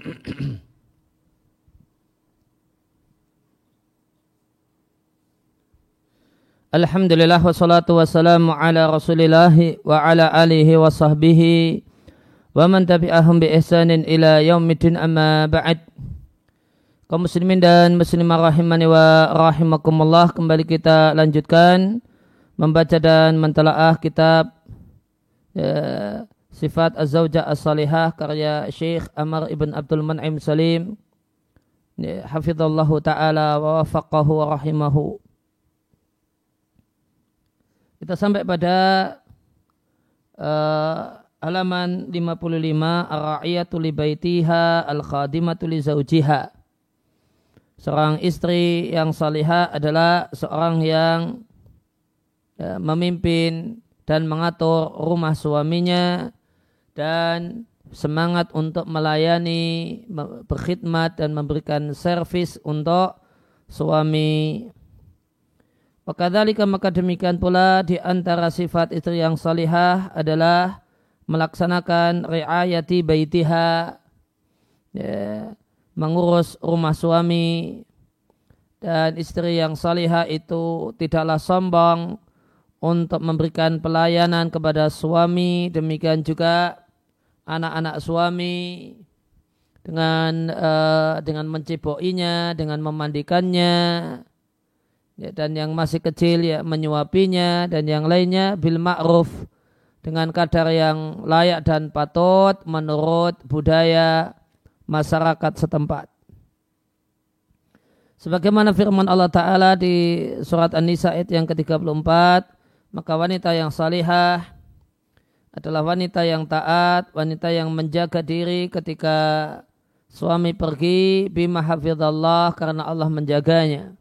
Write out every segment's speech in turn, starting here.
Alhamdulillah wassalatu wassalamu ala rasulillah wa ala alihi wa sahbihi wa man tabi'ahum bi ihsanin ila yaumidin amma ba'd. Kaum muslimin dan muslimah rahimani wa rahimakumullah kembali kita lanjutkan membaca dan mentelaah kitab ya, sifat az-zawjah as-salihah karya Syekh Amr ibn Abdul Man'im Salim ya, hafizallahu taala wa wafaqahu wa rahimahu kita sampai pada uh, halaman 55 ar-ra'iyatu li baitiha al-khadimatu li zawjiha. Seorang istri yang salihah adalah seorang yang ya, memimpin dan mengatur rumah suaminya dan semangat untuk melayani, berkhidmat dan memberikan servis untuk suami. Wakadhalika maka demikian pula di antara sifat istri yang salihah adalah melaksanakan riayati baitiha ya, mengurus rumah suami. Dan istri yang salihah itu tidaklah sombong untuk memberikan pelayanan kepada suami. Demikian juga anak-anak suami dengan uh, dengan mencipokinya dengan memandikannya ya, dan yang masih kecil ya menyuapinya dan yang lainnya bil ma'ruf dengan kadar yang layak dan patut menurut budaya masyarakat setempat. Sebagaimana firman Allah Ta'ala di surat An-Nisa ayat yang ke-34, maka wanita yang salihah adalah wanita yang taat, wanita yang menjaga diri ketika suami pergi bima hafidhallah karena Allah menjaganya.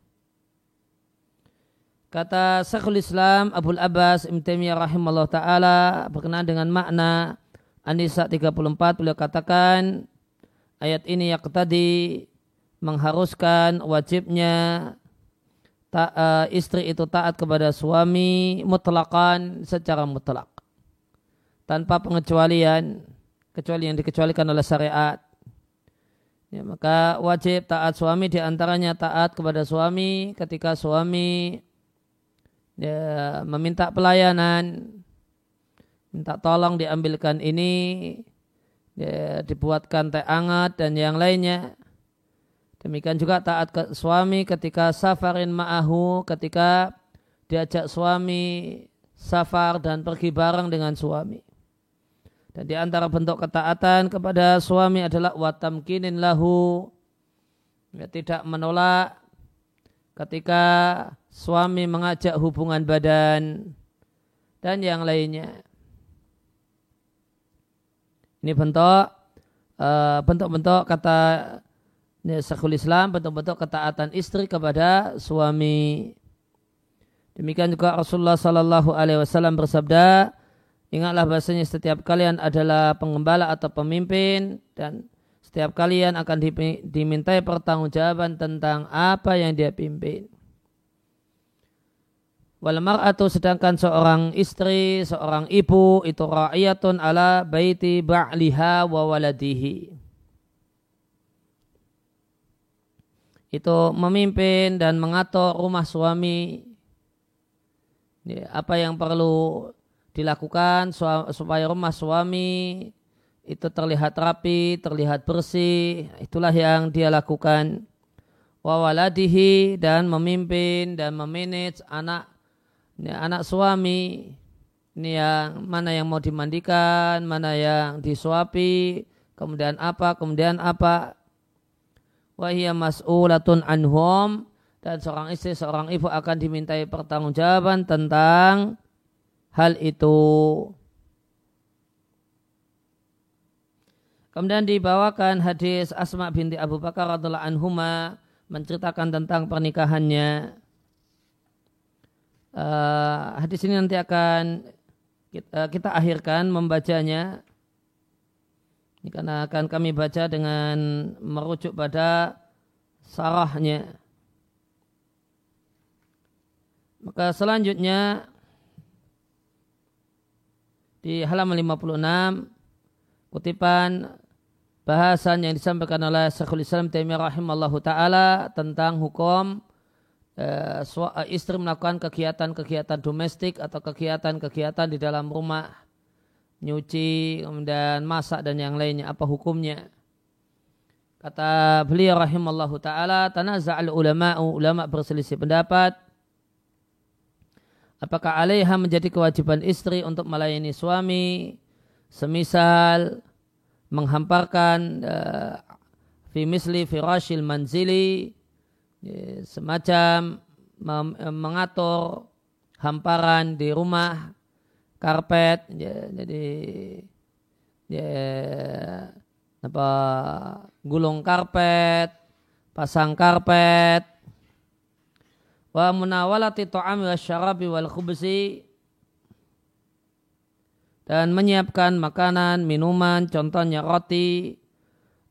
Kata Syekhul Islam Abdul Abbas Ibn Taimiyah rahimahullah taala berkenaan dengan makna An-Nisa 34 beliau katakan ayat ini yang tadi mengharuskan wajibnya ta, uh, istri itu taat kepada suami mutlakan secara mutlak tanpa pengecualian kecuali yang dikecualikan oleh syariat ya, maka wajib taat suami di antaranya taat kepada suami ketika suami ya, meminta pelayanan, minta tolong diambilkan ini, ya, dibuatkan teh hangat dan yang lainnya. Demikian juga taat ke suami ketika safarin ma'ahu, ketika diajak suami safar dan pergi bareng dengan suami. Dan di antara bentuk ketaatan kepada suami adalah watamkinin lahu, ya, tidak menolak ketika suami mengajak hubungan badan dan yang lainnya. Ini bentuk uh, bentuk-bentuk kata Syekhul Islam, bentuk-bentuk ketaatan istri kepada suami. Demikian juga Rasulullah Sallallahu Alaihi Wasallam bersabda, ingatlah bahasanya setiap kalian adalah pengembala atau pemimpin dan setiap kalian akan dimintai pertanggungjawaban tentang apa yang dia pimpin. Wal mar'atu sedangkan seorang istri, seorang ibu itu ra'iyatun ala baiti ba'liha wa waladihi. Itu memimpin dan mengatur rumah suami. Apa yang perlu dilakukan supaya rumah suami itu terlihat rapi, terlihat bersih, itulah yang dia lakukan. Wawaladihi dan memimpin dan memanage anak ini anak suami ini yang mana yang mau dimandikan, mana yang disuapi, kemudian apa, kemudian apa. Wahia mas'ulatun anhum dan seorang istri, seorang ibu akan dimintai pertanggungjawaban tentang hal itu. Kemudian dibawakan hadis Asma binti Abu Bakar radhiallahu anhuma menceritakan tentang pernikahannya. Uh, hadis ini nanti akan kita, kita akhirkan membacanya. Ini karena akan kami baca dengan merujuk pada sarahnya. Maka selanjutnya di halaman 56 kutipan bahasan yang disampaikan oleh Syekhul Islam Taimiyah rahimallahu taala tentang hukum uh, istri melakukan kegiatan-kegiatan domestik atau kegiatan-kegiatan di dalam rumah nyuci kemudian masak dan yang lainnya. Apa hukumnya? Kata beliau rahimallahu taala tanaza'al ulama ulama berselisih pendapat apakah alaiha menjadi kewajiban istri untuk melayani suami? Semisal menghamparkan uh, fi misli firashil manzili ya, semacam eh, mengatur hamparan di rumah karpet ya, jadi ya, apa gulung karpet pasang karpet wa munawalati ta'ami wa syarabi wal khubsi dan menyiapkan makanan, minuman, contohnya roti,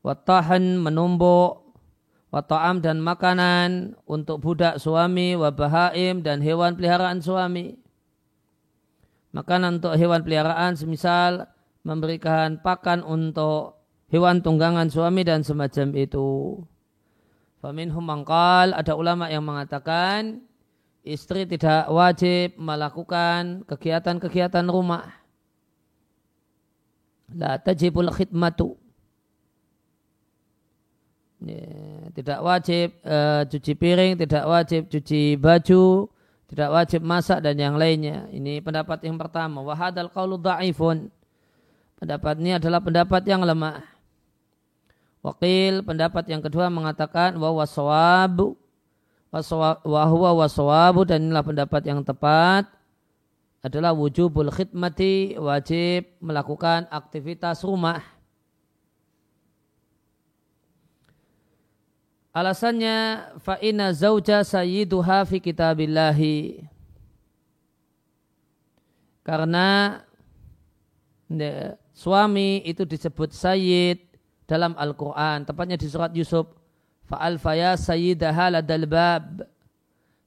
watahan menumbuk, wata'am dan makanan untuk budak suami, wabahaim dan hewan peliharaan suami. Makanan untuk hewan peliharaan semisal memberikan pakan untuk hewan tunggangan suami dan semacam itu. Faminhum mangkal, ada ulama yang mengatakan istri tidak wajib melakukan kegiatan-kegiatan rumah la tajibul khidmatu ya, tidak wajib uh, cuci piring, tidak wajib cuci baju, tidak wajib masak dan yang lainnya. Ini pendapat yang pertama. Wahadal qaulu da'ifun. Pendapat ini adalah pendapat yang lemah. Wakil pendapat yang kedua mengatakan bahwa sawabu wa huwa wasawabu dan inilah pendapat yang tepat adalah wujubul khidmati wajib melakukan aktivitas rumah. Alasannya fa'ina zauja sayyiduha fi kitabillahi. Karena suami itu disebut sayyid dalam Al-Quran. Tepatnya di surat Yusuf. Fa'alfaya sayyidaha ladal bab.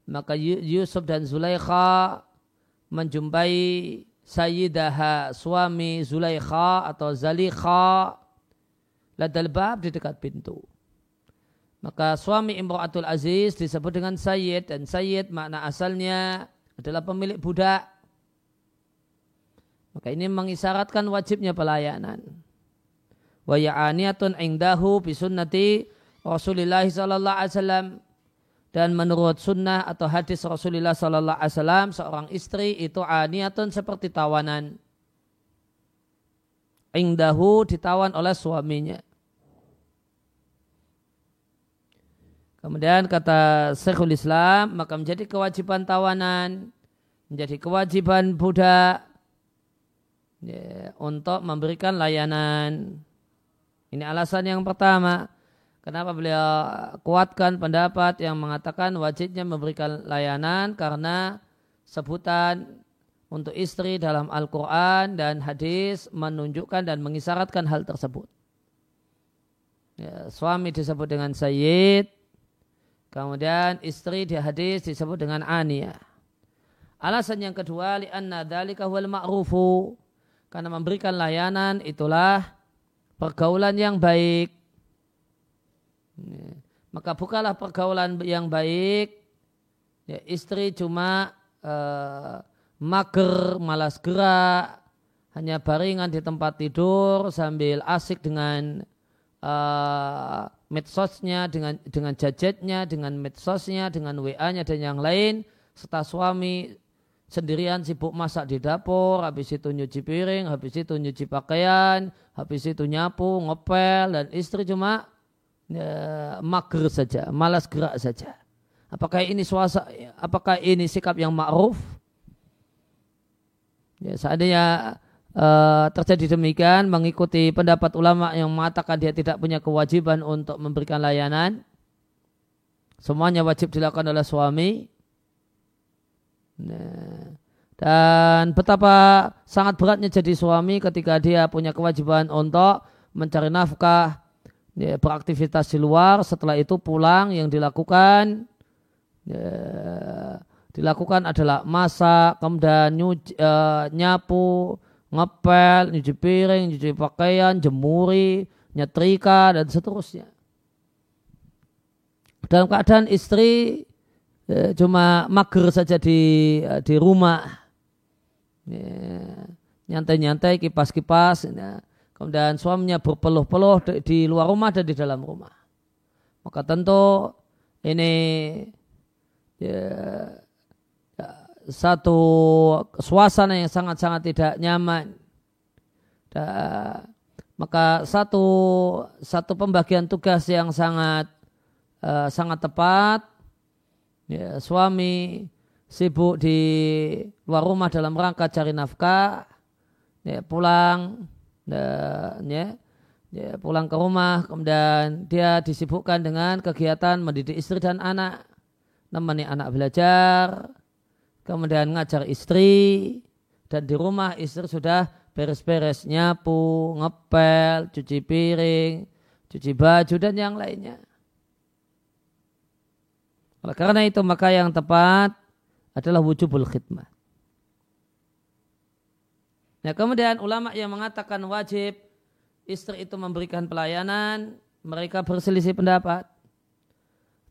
Maka Yusuf dan Zulaikha menjumpai Sayyidaha suami Zulaikha atau Zalikha ladal bab di dekat pintu. Maka suami Imratul Aziz disebut dengan Sayyid dan Sayyid makna asalnya adalah pemilik budak. Maka ini mengisyaratkan wajibnya pelayanan. Wa ya'aniyatun indahu bisunnati Rasulullah sallallahu alaihi wasallam dan menurut sunnah atau hadis Rasulullah Sallallahu Alaihi Wasallam seorang istri itu aniatun seperti tawanan. Ingdahu ditawan oleh suaminya. Kemudian kata Syekhul Islam maka menjadi kewajiban tawanan, menjadi kewajiban budak ya, untuk memberikan layanan. Ini alasan yang pertama. Kenapa beliau kuatkan pendapat yang mengatakan wajibnya memberikan layanan karena sebutan untuk istri dalam Al-Quran dan hadis menunjukkan dan mengisyaratkan hal tersebut. Ya, suami disebut dengan Sayyid, kemudian istri di hadis disebut dengan Ania. Alasan yang kedua, li'anna dhalika huwal ma'rufu. Karena memberikan layanan itulah pergaulan yang baik maka bukalah pergaulan yang baik. Ya, istri cuma uh, mager, malas gerak, hanya baringan di tempat tidur sambil asik dengan uh, medsosnya, dengan dengan jajetnya, dengan medsosnya, dengan WA-nya dan yang lain. Serta suami sendirian sibuk masak di dapur, habis itu nyuci piring, habis itu nyuci pakaian, habis itu nyapu, ngepel, dan istri cuma ya, mager saja, malas gerak saja. Apakah ini suasa, apakah ini sikap yang ma'ruf? Ya, seandainya uh, terjadi demikian, mengikuti pendapat ulama yang mengatakan dia tidak punya kewajiban untuk memberikan layanan, semuanya wajib dilakukan oleh suami. Nah, dan betapa sangat beratnya jadi suami ketika dia punya kewajiban untuk mencari nafkah ya, beraktivitas di luar setelah itu pulang yang dilakukan ya, dilakukan adalah masak kemudian nyuci, uh, nyapu ngepel nyuci piring nyuci pakaian jemuri nyetrika dan seterusnya. Dalam keadaan istri ya, cuma mager saja di di rumah, ya, nyantai-nyantai, kipas-kipas, ya. kemudian suaminya berpeluh-peluh di, luar rumah dan di dalam rumah. Maka tentu ini ya, satu suasana yang sangat-sangat tidak nyaman. Dan, maka satu satu pembagian tugas yang sangat uh, sangat tepat ya, suami sibuk di luar rumah dalam rangka cari nafkah ya, pulang dan ya, ya, pulang ke rumah kemudian dia disibukkan dengan kegiatan mendidik istri dan anak nemani anak belajar kemudian ngajar istri dan di rumah istri sudah beres-beres nyapu, ngepel, cuci piring, cuci baju dan yang lainnya. Oleh karena itu maka yang tepat adalah wujubul khidmah. Nah kemudian ulama yang mengatakan wajib istri itu memberikan pelayanan, mereka berselisih pendapat.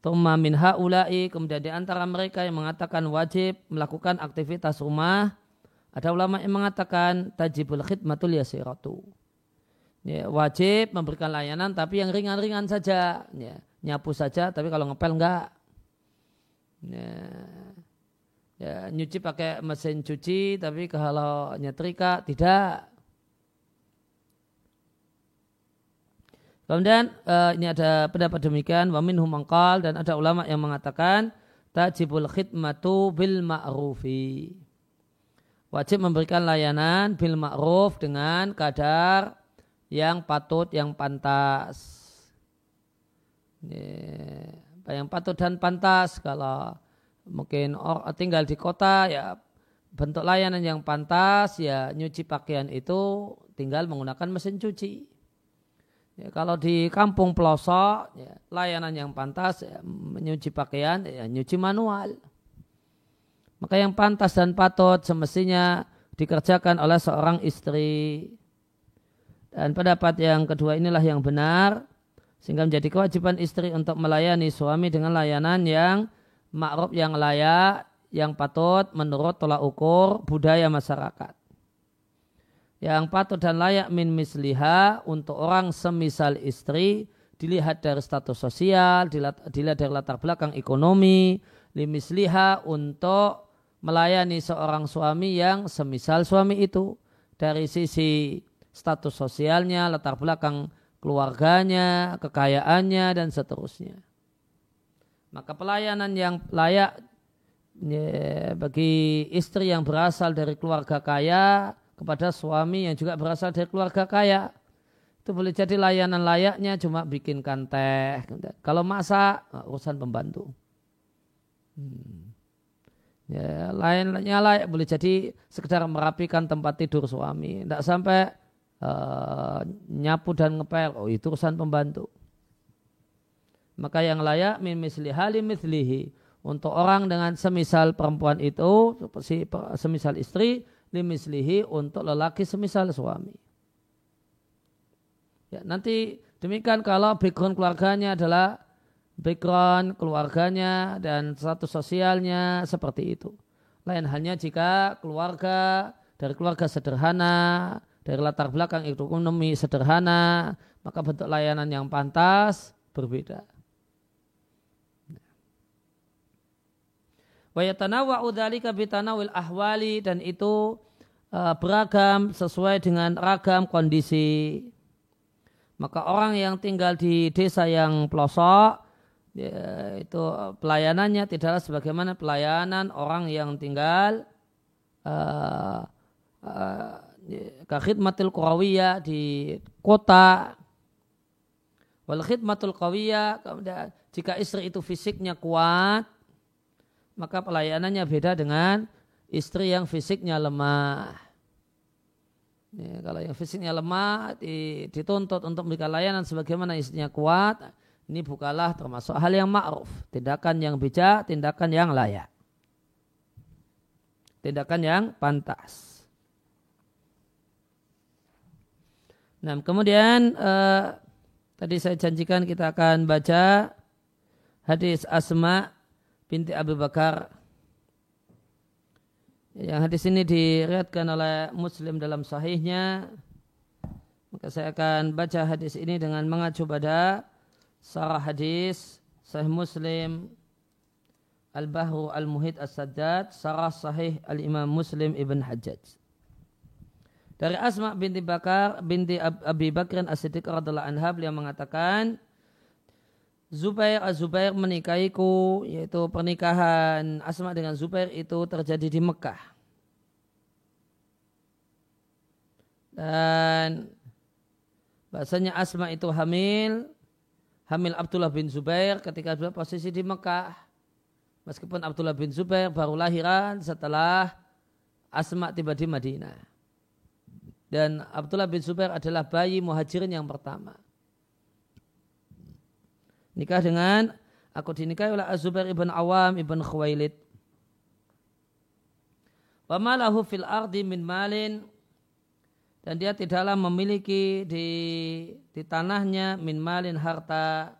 Tumma min haulai, kemudian di antara mereka yang mengatakan wajib melakukan aktivitas rumah, ada ulama yang mengatakan tajibul khidmatul yasiratu. Ya, wajib memberikan layanan tapi yang ringan-ringan saja. Ya, nyapu saja tapi kalau ngepel enggak. Ya, ya, nyuci pakai mesin cuci tapi kalau nyetrika tidak. Kemudian uh, ini ada pendapat demikian wa minhum dan ada ulama yang mengatakan tajibul khidmatu bil ma'rufi wajib memberikan layanan bil ma'ruf dengan kadar yang patut, yang pantas. Yang patut dan pantas kalau mungkin tinggal di kota ya bentuk layanan yang pantas ya nyuci pakaian itu tinggal menggunakan mesin cuci. Ya, kalau di kampung pelosok ya, layanan yang pantas ya, menyuci pakaian ya nyuci manual. Maka yang pantas dan patut semestinya dikerjakan oleh seorang istri. Dan pendapat yang kedua inilah yang benar. Sehingga menjadi kewajiban istri untuk melayani suami dengan layanan yang ma'ruf yang layak, yang patut menurut tolak ukur budaya masyarakat. Yang patut dan layak min misliha untuk orang semisal istri dilihat dari status sosial, dilihat dari latar belakang ekonomi, limisliha untuk melayani seorang suami yang semisal suami itu dari sisi status sosialnya, latar belakang keluarganya, kekayaannya dan seterusnya. Maka pelayanan yang layak ya, bagi istri yang berasal dari keluarga kaya kepada suami yang juga berasal dari keluarga kaya itu boleh jadi layanan layaknya cuma bikinkan teh. Kalau masak urusan pembantu. Hmm. Ya, lainnya layak boleh jadi sekedar merapikan tempat tidur suami. Tidak sampai uh, nyapu dan ngepel. Oh itu urusan pembantu. Maka yang layak min misli halim mislihi. Untuk orang dengan semisal perempuan itu, semisal istri, limislihi untuk lelaki semisal suami. Ya, nanti demikian kalau background keluarganya adalah background keluarganya dan status sosialnya seperti itu. Lain hanya jika keluarga dari keluarga sederhana, dari latar belakang ekonomi sederhana, maka bentuk layanan yang pantas berbeda. Wa yatanawwa'u dzalika bitanawil ahwali dan itu uh, beragam sesuai dengan ragam kondisi. Maka orang yang tinggal di desa yang pelosok ya, itu pelayanannya tidaklah sebagaimana pelayanan orang yang tinggal uh, uh, khidmatil kurawiyah di kota wal khidmatul qawiyah jika istri itu fisiknya kuat maka pelayanannya beda dengan istri yang fisiknya lemah ya, kalau yang fisiknya lemah dituntut untuk memberikan layanan sebagaimana istrinya kuat ini bukanlah termasuk hal yang ma'ruf. Tindakan yang bijak, tindakan yang layak. Tindakan yang pantas. Nah, kemudian uh, Tadi saya janjikan kita akan baca hadis Asma binti Abu Bakar. Yang hadis ini diriatkan oleh Muslim dalam sahihnya. Maka saya akan baca hadis ini dengan mengacu pada sarah hadis Sahih Muslim Al-Bahru Al-Muhid As-Sajjad Sarah Sahih Al-Imam Muslim Ibn Hajjaj dari Asma binti Bakar binti Abi Bakrin As-Siddiq radhiallahu anha beliau mengatakan Zubair Az-Zubair menikahiku yaitu pernikahan Asma dengan Zubair itu terjadi di Mekah. Dan bahasanya Asma itu hamil hamil Abdullah bin Zubair ketika beliau posisi di Mekah. Meskipun Abdullah bin Zubair baru lahiran setelah Asma tiba di Madinah. Dan Abdullah bin Zubair adalah bayi muhajirin yang pertama. Nikah dengan aku dinikahi oleh Az-Zubair ibn Awam ibn Khuwailid. Wa malahu fil ardi min malin. Dan dia tidaklah memiliki di di tanahnya min malin harta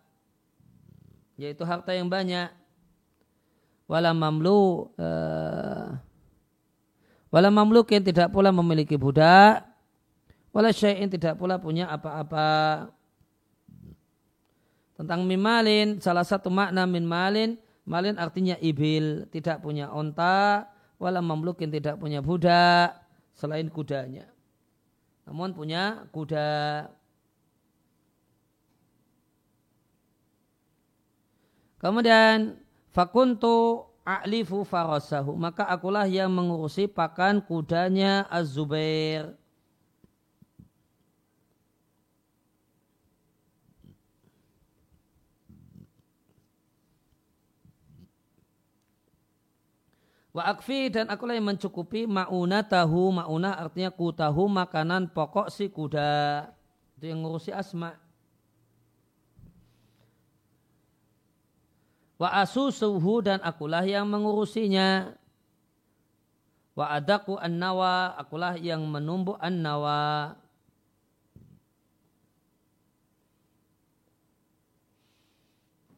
yaitu harta yang banyak. Wala mamlu uh, wala mamlukin tidak pula memiliki budak wala syai'in tidak pula punya apa-apa tentang mimalin, salah satu makna min malin, malin artinya ibil, tidak punya onta, wala mamlukin tidak punya budak, selain kudanya. Namun punya kuda. Kemudian fakuntu a'lifu farasahu. Maka akulah yang mengurusi pakan kudanya Az-Zubair. Wa akfi dan akulah yang mencukupi mauna tahu mauna artinya ku tahu makanan pokok si kuda itu yang ngurusi asma. Wa asusuhu dan akulah yang mengurusinya. Wa adaku an-nawa akulah yang menumbuk an-nawa.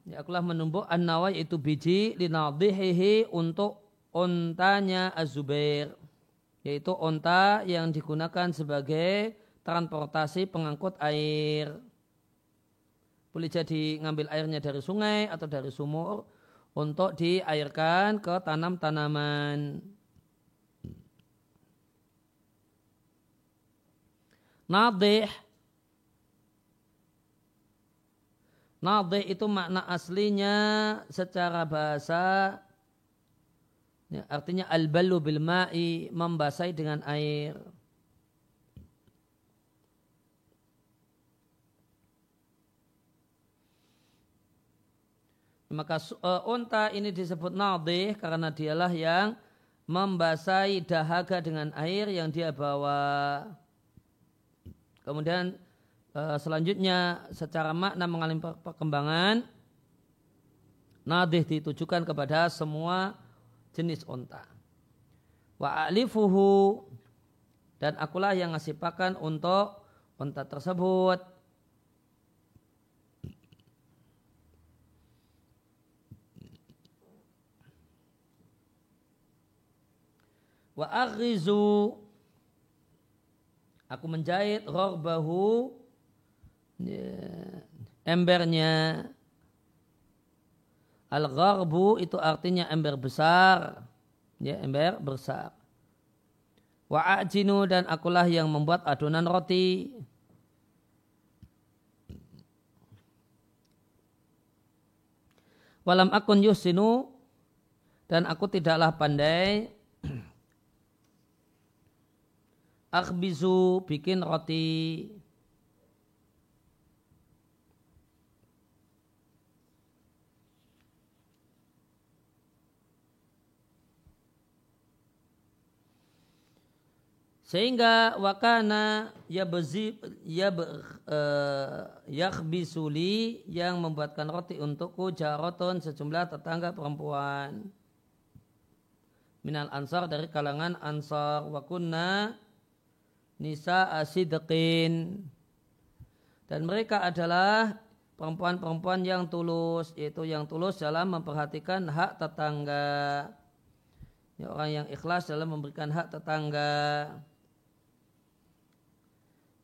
Ya, akulah menumbuk an-nawa yaitu biji linadhihi untuk ontanya Az-Zubair yaitu onta yang digunakan sebagai transportasi pengangkut air. Boleh jadi ngambil airnya dari sungai atau dari sumur untuk diairkan ke tanam-tanaman. Nadih Nadih itu makna aslinya secara bahasa Ya, artinya al-ballu bil ma'i membasahi dengan air. Maka uh, unta ini disebut nadih karena dialah yang membasahi dahaga dengan air yang dia bawa. Kemudian uh, selanjutnya secara makna mengalami perkembangan nadih ditujukan kepada semua jenis onta. Wa alifuhu dan akulah yang ngasih pakan untuk onta tersebut. Wa aghizu aku menjahit rorbahu ya, embernya Al-gharbu itu artinya ember besar. Ya, ember besar. Wa ajinu dan akulah yang membuat adonan roti. Walam akun yusinu dan aku tidaklah pandai akhbizu bikin roti Sehingga wakana ya bezi ya uh, yakhbisuli yang membuatkan roti untukku jaroton sejumlah tetangga perempuan minal ansar dari kalangan ansar wa kunna nisa asidqin Dan mereka adalah perempuan-perempuan yang tulus, yaitu yang tulus dalam memperhatikan hak tetangga. Ya, orang yang ikhlas dalam memberikan hak tetangga.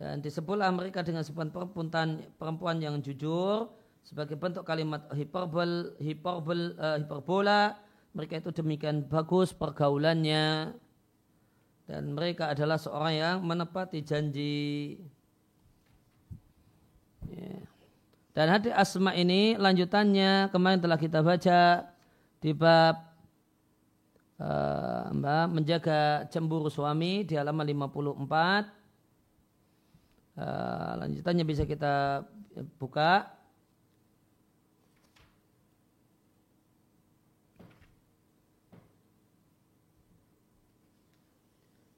Dan disebutlah mereka dengan sebutan perempuan, perempuan yang jujur sebagai bentuk kalimat hiperbol, hiperbol, uh, hiperbola. Mereka itu demikian bagus pergaulannya dan mereka adalah seorang yang menepati janji. Yeah. Dan hadis asma ini lanjutannya kemarin telah kita baca di bab uh, menjaga cemburu suami di halaman 54 Uh, lanjutannya bisa kita buka.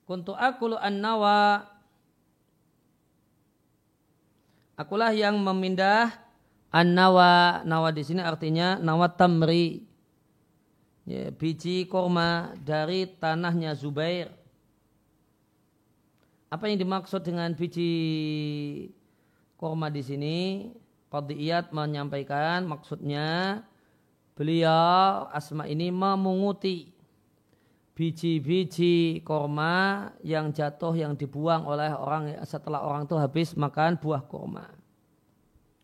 Kuntu akulu an-nawa Akulah yang memindah an-nawa. Nawa di sini artinya nawa tamri. Ya, biji korma dari tanahnya Zubair apa yang dimaksud dengan biji korma di sini? Fadiyat menyampaikan maksudnya beliau Asma ini memunguti biji-biji korma yang jatuh yang dibuang oleh orang setelah orang itu habis makan buah korma.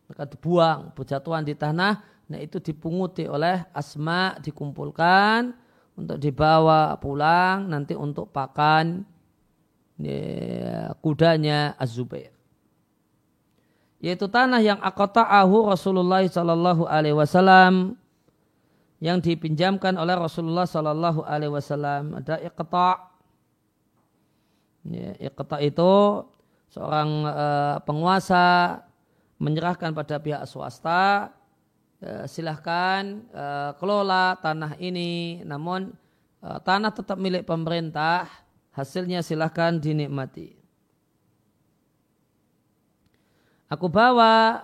Maka dibuang, berjatuhan di tanah, nah itu dipunguti oleh Asma, dikumpulkan untuk dibawa pulang nanti untuk pakan ya, kudanya Az-Zubair. Yaitu tanah yang akota'ahu Rasulullah Sallallahu Alaihi Wasallam yang dipinjamkan oleh Rasulullah Sallallahu Alaihi Wasallam. Ada iqta' ya, itu seorang uh, penguasa menyerahkan pada pihak swasta uh, silahkan uh, kelola tanah ini namun tanah tetap milik pemerintah Hasilnya silahkan dinikmati. Aku bawa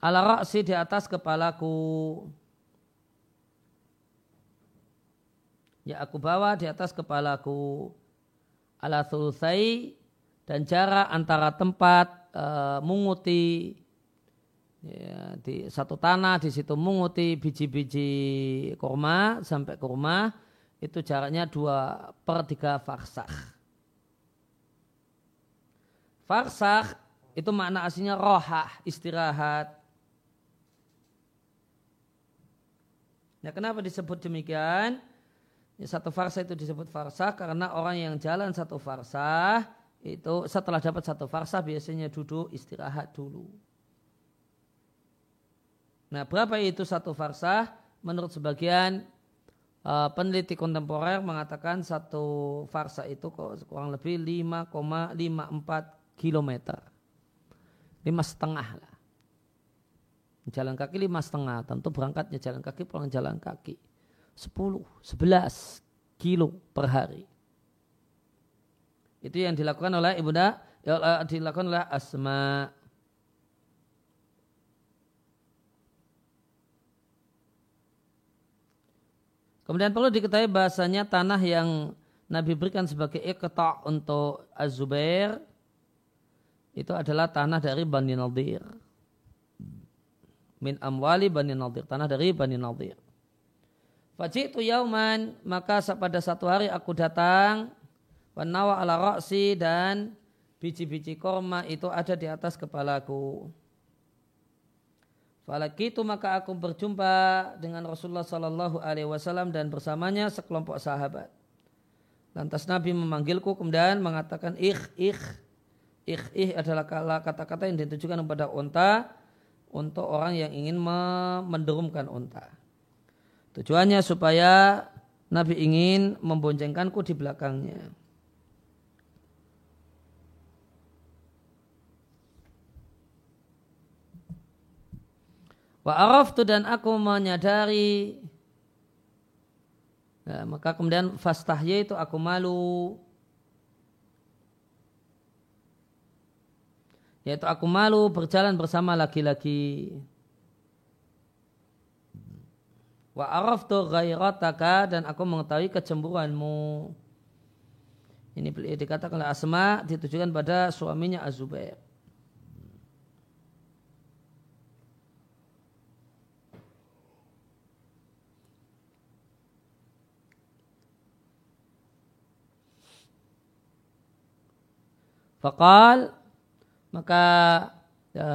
ala raksi di atas kepalaku. Ya aku bawa di atas kepalaku. Ala thulthai dan jarak antara tempat uh, munguti ya, di satu tanah di situ munguti biji-biji kurma sampai kurma itu jaraknya dua per tiga farsakh. Farsakh itu makna aslinya rohah, istirahat. Nah kenapa disebut demikian? Ya, satu farsa itu disebut farsa karena orang yang jalan satu farsa itu setelah dapat satu farsa biasanya duduk istirahat dulu. Nah berapa itu satu farsa? Menurut sebagian uh, peneliti kontemporer mengatakan satu farsa itu kurang lebih 5,54 kilometer. Lima setengah lah. Jalan kaki lima setengah. Tentu berangkatnya jalan kaki, pulang jalan kaki. 10, 11 kilo per hari. Itu yang dilakukan oleh ibunda, ya, dilakukan oleh Asma Kemudian perlu diketahui bahasanya tanah yang Nabi berikan sebagai iqta' untuk Az-Zubair itu adalah tanah dari Bani Nadir. Min amwali Bani Nadir. Tanah dari Bani Nadir. Fajitu yauman, maka pada satu hari aku datang Wanawa ala roksi dan biji-biji korma itu ada di atas kepalaku. Falakitu maka aku berjumpa dengan Rasulullah Sallallahu Alaihi Wasallam dan bersamanya sekelompok sahabat. Lantas Nabi memanggilku kemudian mengatakan ih ih ih ih adalah kata-kata yang ditujukan kepada unta untuk orang yang ingin menderumkan unta. Tujuannya supaya Nabi ingin memboncengkanku di belakangnya. Wa araftu dan aku menyadari. Ya, maka kemudian fastahya itu aku malu. Yaitu aku malu berjalan bersama laki-laki. Wa araftu ghairataka dan aku mengetahui kecemburuanmu. Ini dikatakan oleh Asma ditujukan pada suaminya Azubair Fakal maka ya,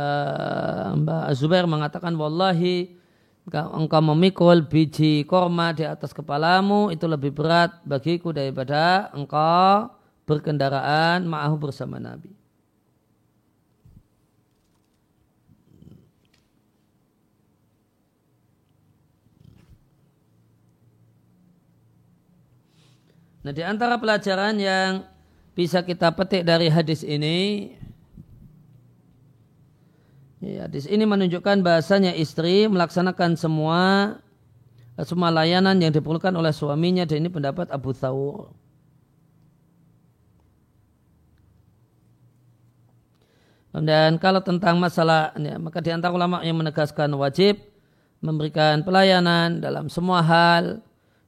Mbak Zubair mengatakan wallahi engkau memikul biji korma di atas kepalamu itu lebih berat bagiku daripada engkau berkendaraan ma'ahu bersama Nabi. Nah di antara pelajaran yang bisa kita petik dari hadis ini, ya, hadis ini menunjukkan bahasanya istri melaksanakan semua semua layanan yang diperlukan oleh suaminya dan ini pendapat Abu Thawr. Dan kalau tentang masalah, ya, maka di antara ulama yang menegaskan wajib memberikan pelayanan dalam semua hal,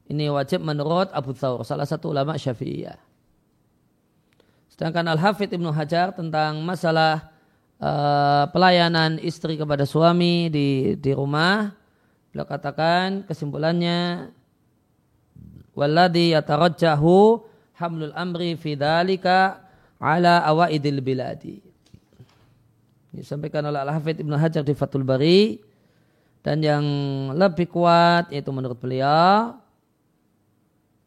ini wajib menurut Abu Thawr, salah satu ulama syafi'iyah. Sedangkan Al-Hafidh Ibnu Hajar tentang masalah uh, pelayanan istri kepada suami di, di rumah, beliau katakan kesimpulannya, Walladhi yatarajjahu hamlul amri fidalika ala awaidil biladi. Disampaikan oleh Al-Hafidh Ibnu Hajar di Fathul Bari, dan yang lebih kuat yaitu menurut beliau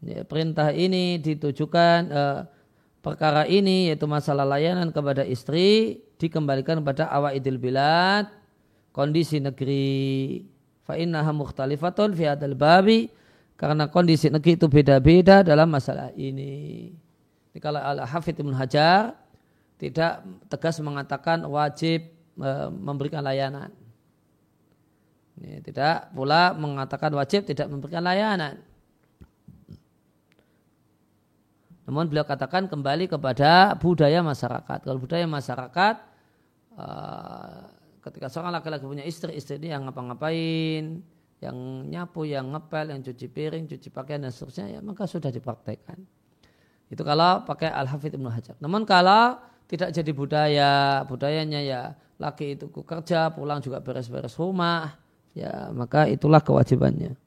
Ya, perintah ini ditujukan uh, perkara ini yaitu masalah layanan kepada istri dikembalikan kepada idil bilad kondisi negeri fa innaha mukhtalifatun fi hadzal babi karena kondisi negeri itu beda-beda dalam masalah ini. Jadi kalau Al-Hafidh Ibn Hajar tidak tegas mengatakan wajib uh, memberikan layanan. Ini tidak pula mengatakan wajib tidak memberikan layanan. Namun beliau katakan kembali kepada budaya masyarakat. Kalau budaya masyarakat, uh, ketika seorang laki-laki punya istri, istri ini yang ngapa-ngapain, yang nyapu, yang ngepel, yang cuci piring, cuci pakaian dan seterusnya, ya maka sudah dipraktekkan. Itu kalau pakai Al-Hafidh Ibnu Hajar. Namun kalau tidak jadi budaya, budayanya ya laki itu kerja, pulang juga beres-beres rumah, ya maka itulah kewajibannya.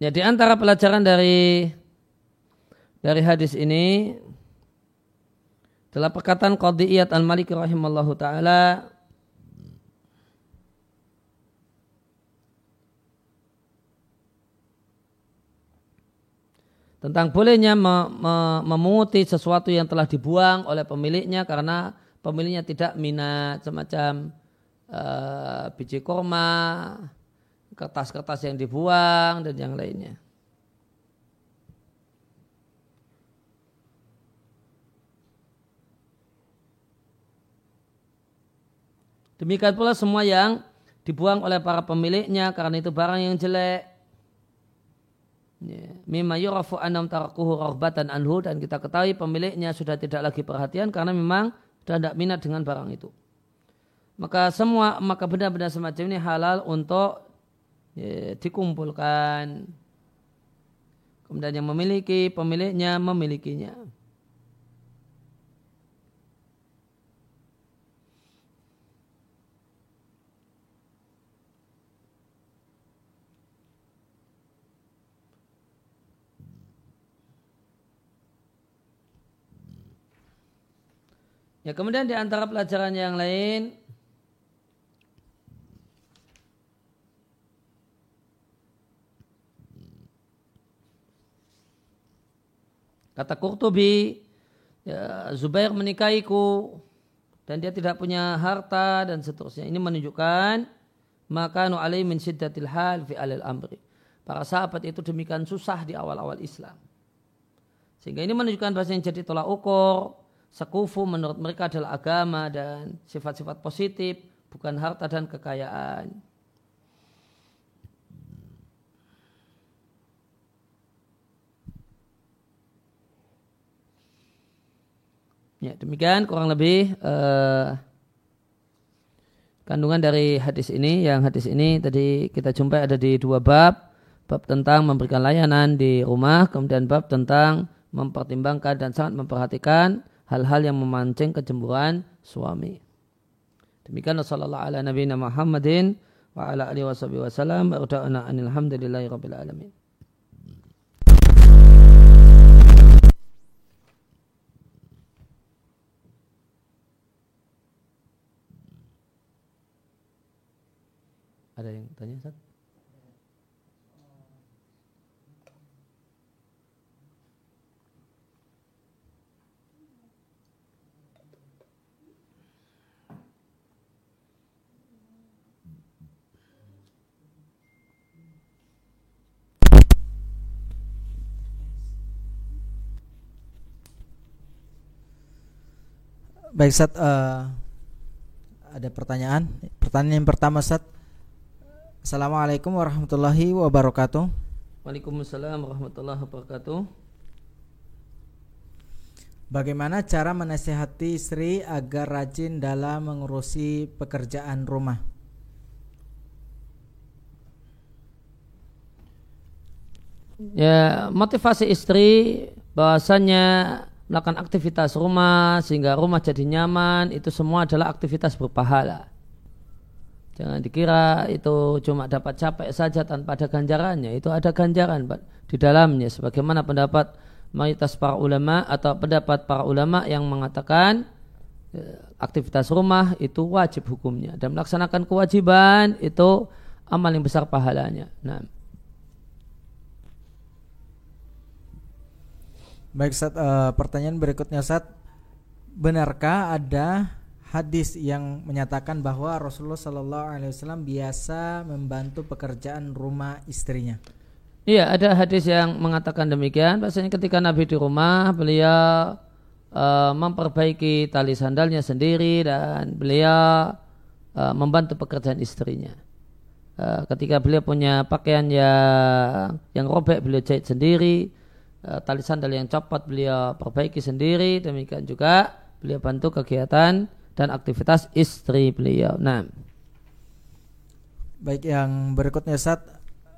Ya di antara pelajaran dari dari hadis ini adalah perkataan Qadiyat Al-Malik rahimallahu taala tentang bolehnya memunguti sesuatu yang telah dibuang oleh pemiliknya karena pemiliknya tidak minat semacam uh, biji korma kertas-kertas yang dibuang dan yang lainnya. Demikian pula semua yang dibuang oleh para pemiliknya karena itu barang yang jelek. Ya, mimma yurafu anam tarakuhu rahbatan anhu dan kita ketahui pemiliknya sudah tidak lagi perhatian karena memang sudah tidak minat dengan barang itu. Maka semua maka benda-benda semacam ini halal untuk ya, dikumpulkan. Kemudian yang memiliki pemiliknya memilikinya. Ya kemudian di antara pelajaran yang lain Kata Qurtubi, ya, Zubair menikahiku dan dia tidak punya harta dan seterusnya. Ini menunjukkan maka nu alai min syiddatil hal fi alil amri. Para sahabat itu demikian susah di awal-awal Islam. Sehingga ini menunjukkan bahasa yang jadi tolak ukur, sekufu menurut mereka adalah agama dan sifat-sifat positif, bukan harta dan kekayaan. Ya, demikian kurang lebih uh, kandungan dari hadis ini. Yang hadis ini tadi kita jumpai ada di dua bab. Bab tentang memberikan layanan di rumah, kemudian bab tentang mempertimbangkan dan sangat memperhatikan hal-hal yang memancing kecemburuan suami. Demikian sallallahu ala nabiyina Muhammadin wa ala alihi wasallam wa alhamdulillahi rabbil alamin. Ada yang tanya, Ustaz? Baik, Sat, uh, ada pertanyaan. Pertanyaan yang pertama, Sat. Assalamualaikum warahmatullahi wabarakatuh. Waalaikumsalam warahmatullahi wabarakatuh. Bagaimana cara menasehati istri agar rajin dalam mengurusi pekerjaan rumah? Ya, motivasi istri bahwasanya melakukan aktivitas rumah sehingga rumah jadi nyaman itu semua adalah aktivitas berpahala. Jangan dikira itu cuma dapat capek saja tanpa ada ganjarannya. Itu ada ganjaran di dalamnya. Sebagaimana pendapat mayoritas para ulama atau pendapat para ulama yang mengatakan eh, aktivitas rumah itu wajib hukumnya. Dan melaksanakan kewajiban itu amal yang besar pahalanya. Nah. Baik, Sat, uh, pertanyaan berikutnya, Sat. Benarkah ada hadis yang menyatakan bahwa Rasulullah Shallallahu Alaihi Wasallam biasa membantu pekerjaan rumah istrinya. Iya, ada hadis yang mengatakan demikian. Bahasanya ketika Nabi di rumah, beliau uh, memperbaiki tali sandalnya sendiri dan beliau uh, membantu pekerjaan istrinya. Uh, ketika beliau punya pakaian yang yang robek, beliau jahit sendiri. Tali sandal yang copot, beliau perbaiki sendiri. Demikian juga beliau bantu kegiatan dan aktivitas istri beliau. Nah. Baik yang berikutnya Ustaz.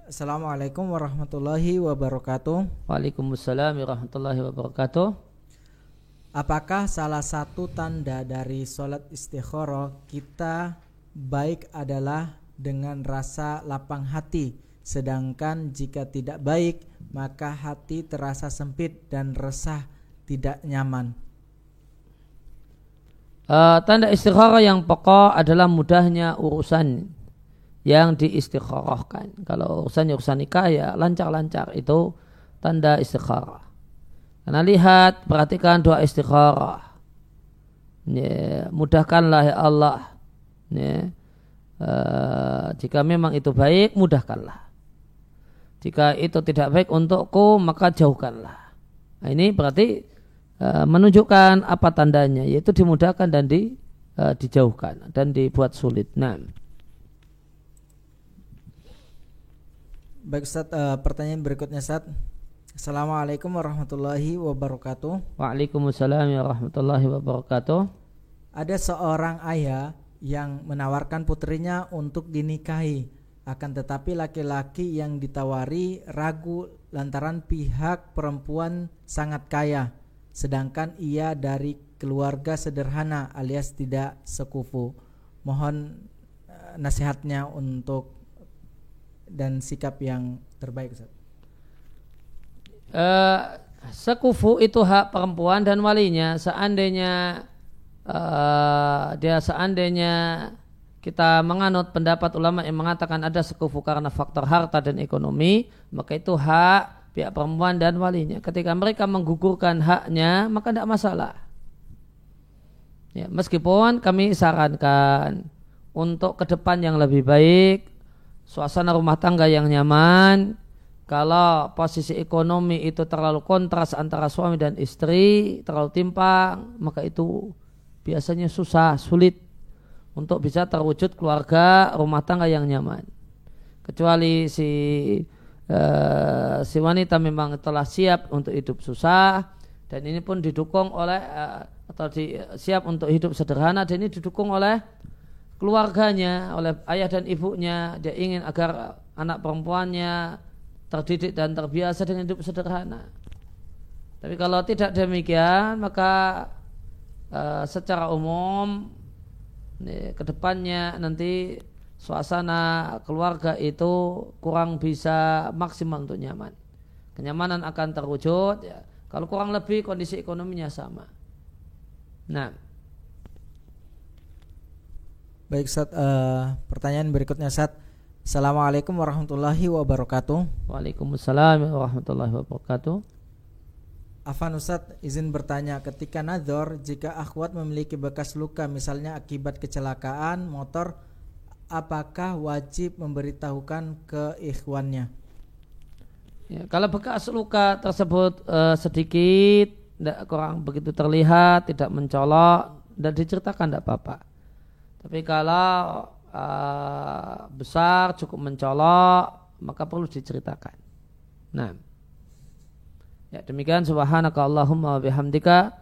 Assalamualaikum warahmatullahi wabarakatuh. Waalaikumsalam warahmatullahi wabarakatuh. Apakah salah satu tanda dari sholat istikharah kita baik adalah dengan rasa lapang hati, sedangkan jika tidak baik maka hati terasa sempit dan resah tidak nyaman. Uh, tanda istikharah yang pokok adalah mudahnya urusan yang diistikharahkan. Kalau urusan urusan nikah ya lancar-lancar itu tanda istikharah. Karena lihat, perhatikan doa istikharah. Ya, mudahkanlah ya Allah. Ya. Uh, jika memang itu baik, mudahkanlah. Jika itu tidak baik untukku, maka jauhkanlah. Nah, ini berarti Eh, menunjukkan apa tandanya yaitu dimudahkan dan di, uh, dijauhkan dan dibuat sulit. Nah. Baik Ustaz, uh, pertanyaan berikutnya Ustaz. Assalamualaikum warahmatullahi wabarakatuh. Waalaikumsalam warahmatullahi wabarakatuh. Ada seorang ayah yang menawarkan putrinya untuk dinikahi. Akan tetapi laki-laki yang ditawari ragu lantaran pihak perempuan sangat kaya sedangkan ia dari keluarga sederhana alias tidak sekufu. Mohon uh, nasihatnya untuk dan sikap yang terbaik. Uh, sekufu itu hak perempuan dan walinya. Seandainya uh, dia seandainya kita menganut pendapat ulama yang mengatakan ada sekufu karena faktor harta dan ekonomi, maka itu hak pihak perempuan dan walinya. Ketika mereka menggugurkan haknya, maka tidak masalah. Ya, meskipun kami sarankan untuk ke depan yang lebih baik, suasana rumah tangga yang nyaman, kalau posisi ekonomi itu terlalu kontras antara suami dan istri, terlalu timpang, maka itu biasanya susah, sulit untuk bisa terwujud keluarga rumah tangga yang nyaman. Kecuali si uh, si wanita memang telah siap untuk hidup susah Dan ini pun didukung oleh uh, atau di, siap untuk hidup sederhana dan ini didukung oleh keluarganya, oleh ayah dan ibunya. Dia ingin agar anak perempuannya terdidik dan terbiasa dengan hidup sederhana. Tapi kalau tidak demikian, maka uh, secara umum nih, ke depannya nanti suasana keluarga itu kurang bisa maksimal untuk nyaman. Kenyamanan akan terwujud ya. Kalau kurang lebih kondisi ekonominya sama. Nah, baik saat uh, eh, pertanyaan berikutnya saat Assalamualaikum warahmatullahi wabarakatuh. Waalaikumsalam warahmatullahi wabarakatuh. Afan Ustaz izin bertanya ketika nador jika akhwat memiliki bekas luka misalnya akibat kecelakaan motor apakah wajib memberitahukan ke ikhwannya? Ya, kalau bekas luka tersebut uh, sedikit, tidak kurang begitu terlihat, tidak mencolok, dan diceritakan tidak apa-apa. Tapi kalau uh, besar cukup mencolok, maka perlu diceritakan. Nah, ya demikian subhanaka Allahumma wa bihamdika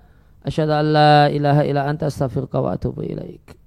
asyhadu an la ilaha illa anta astaghfiruka wa atubu ilaik.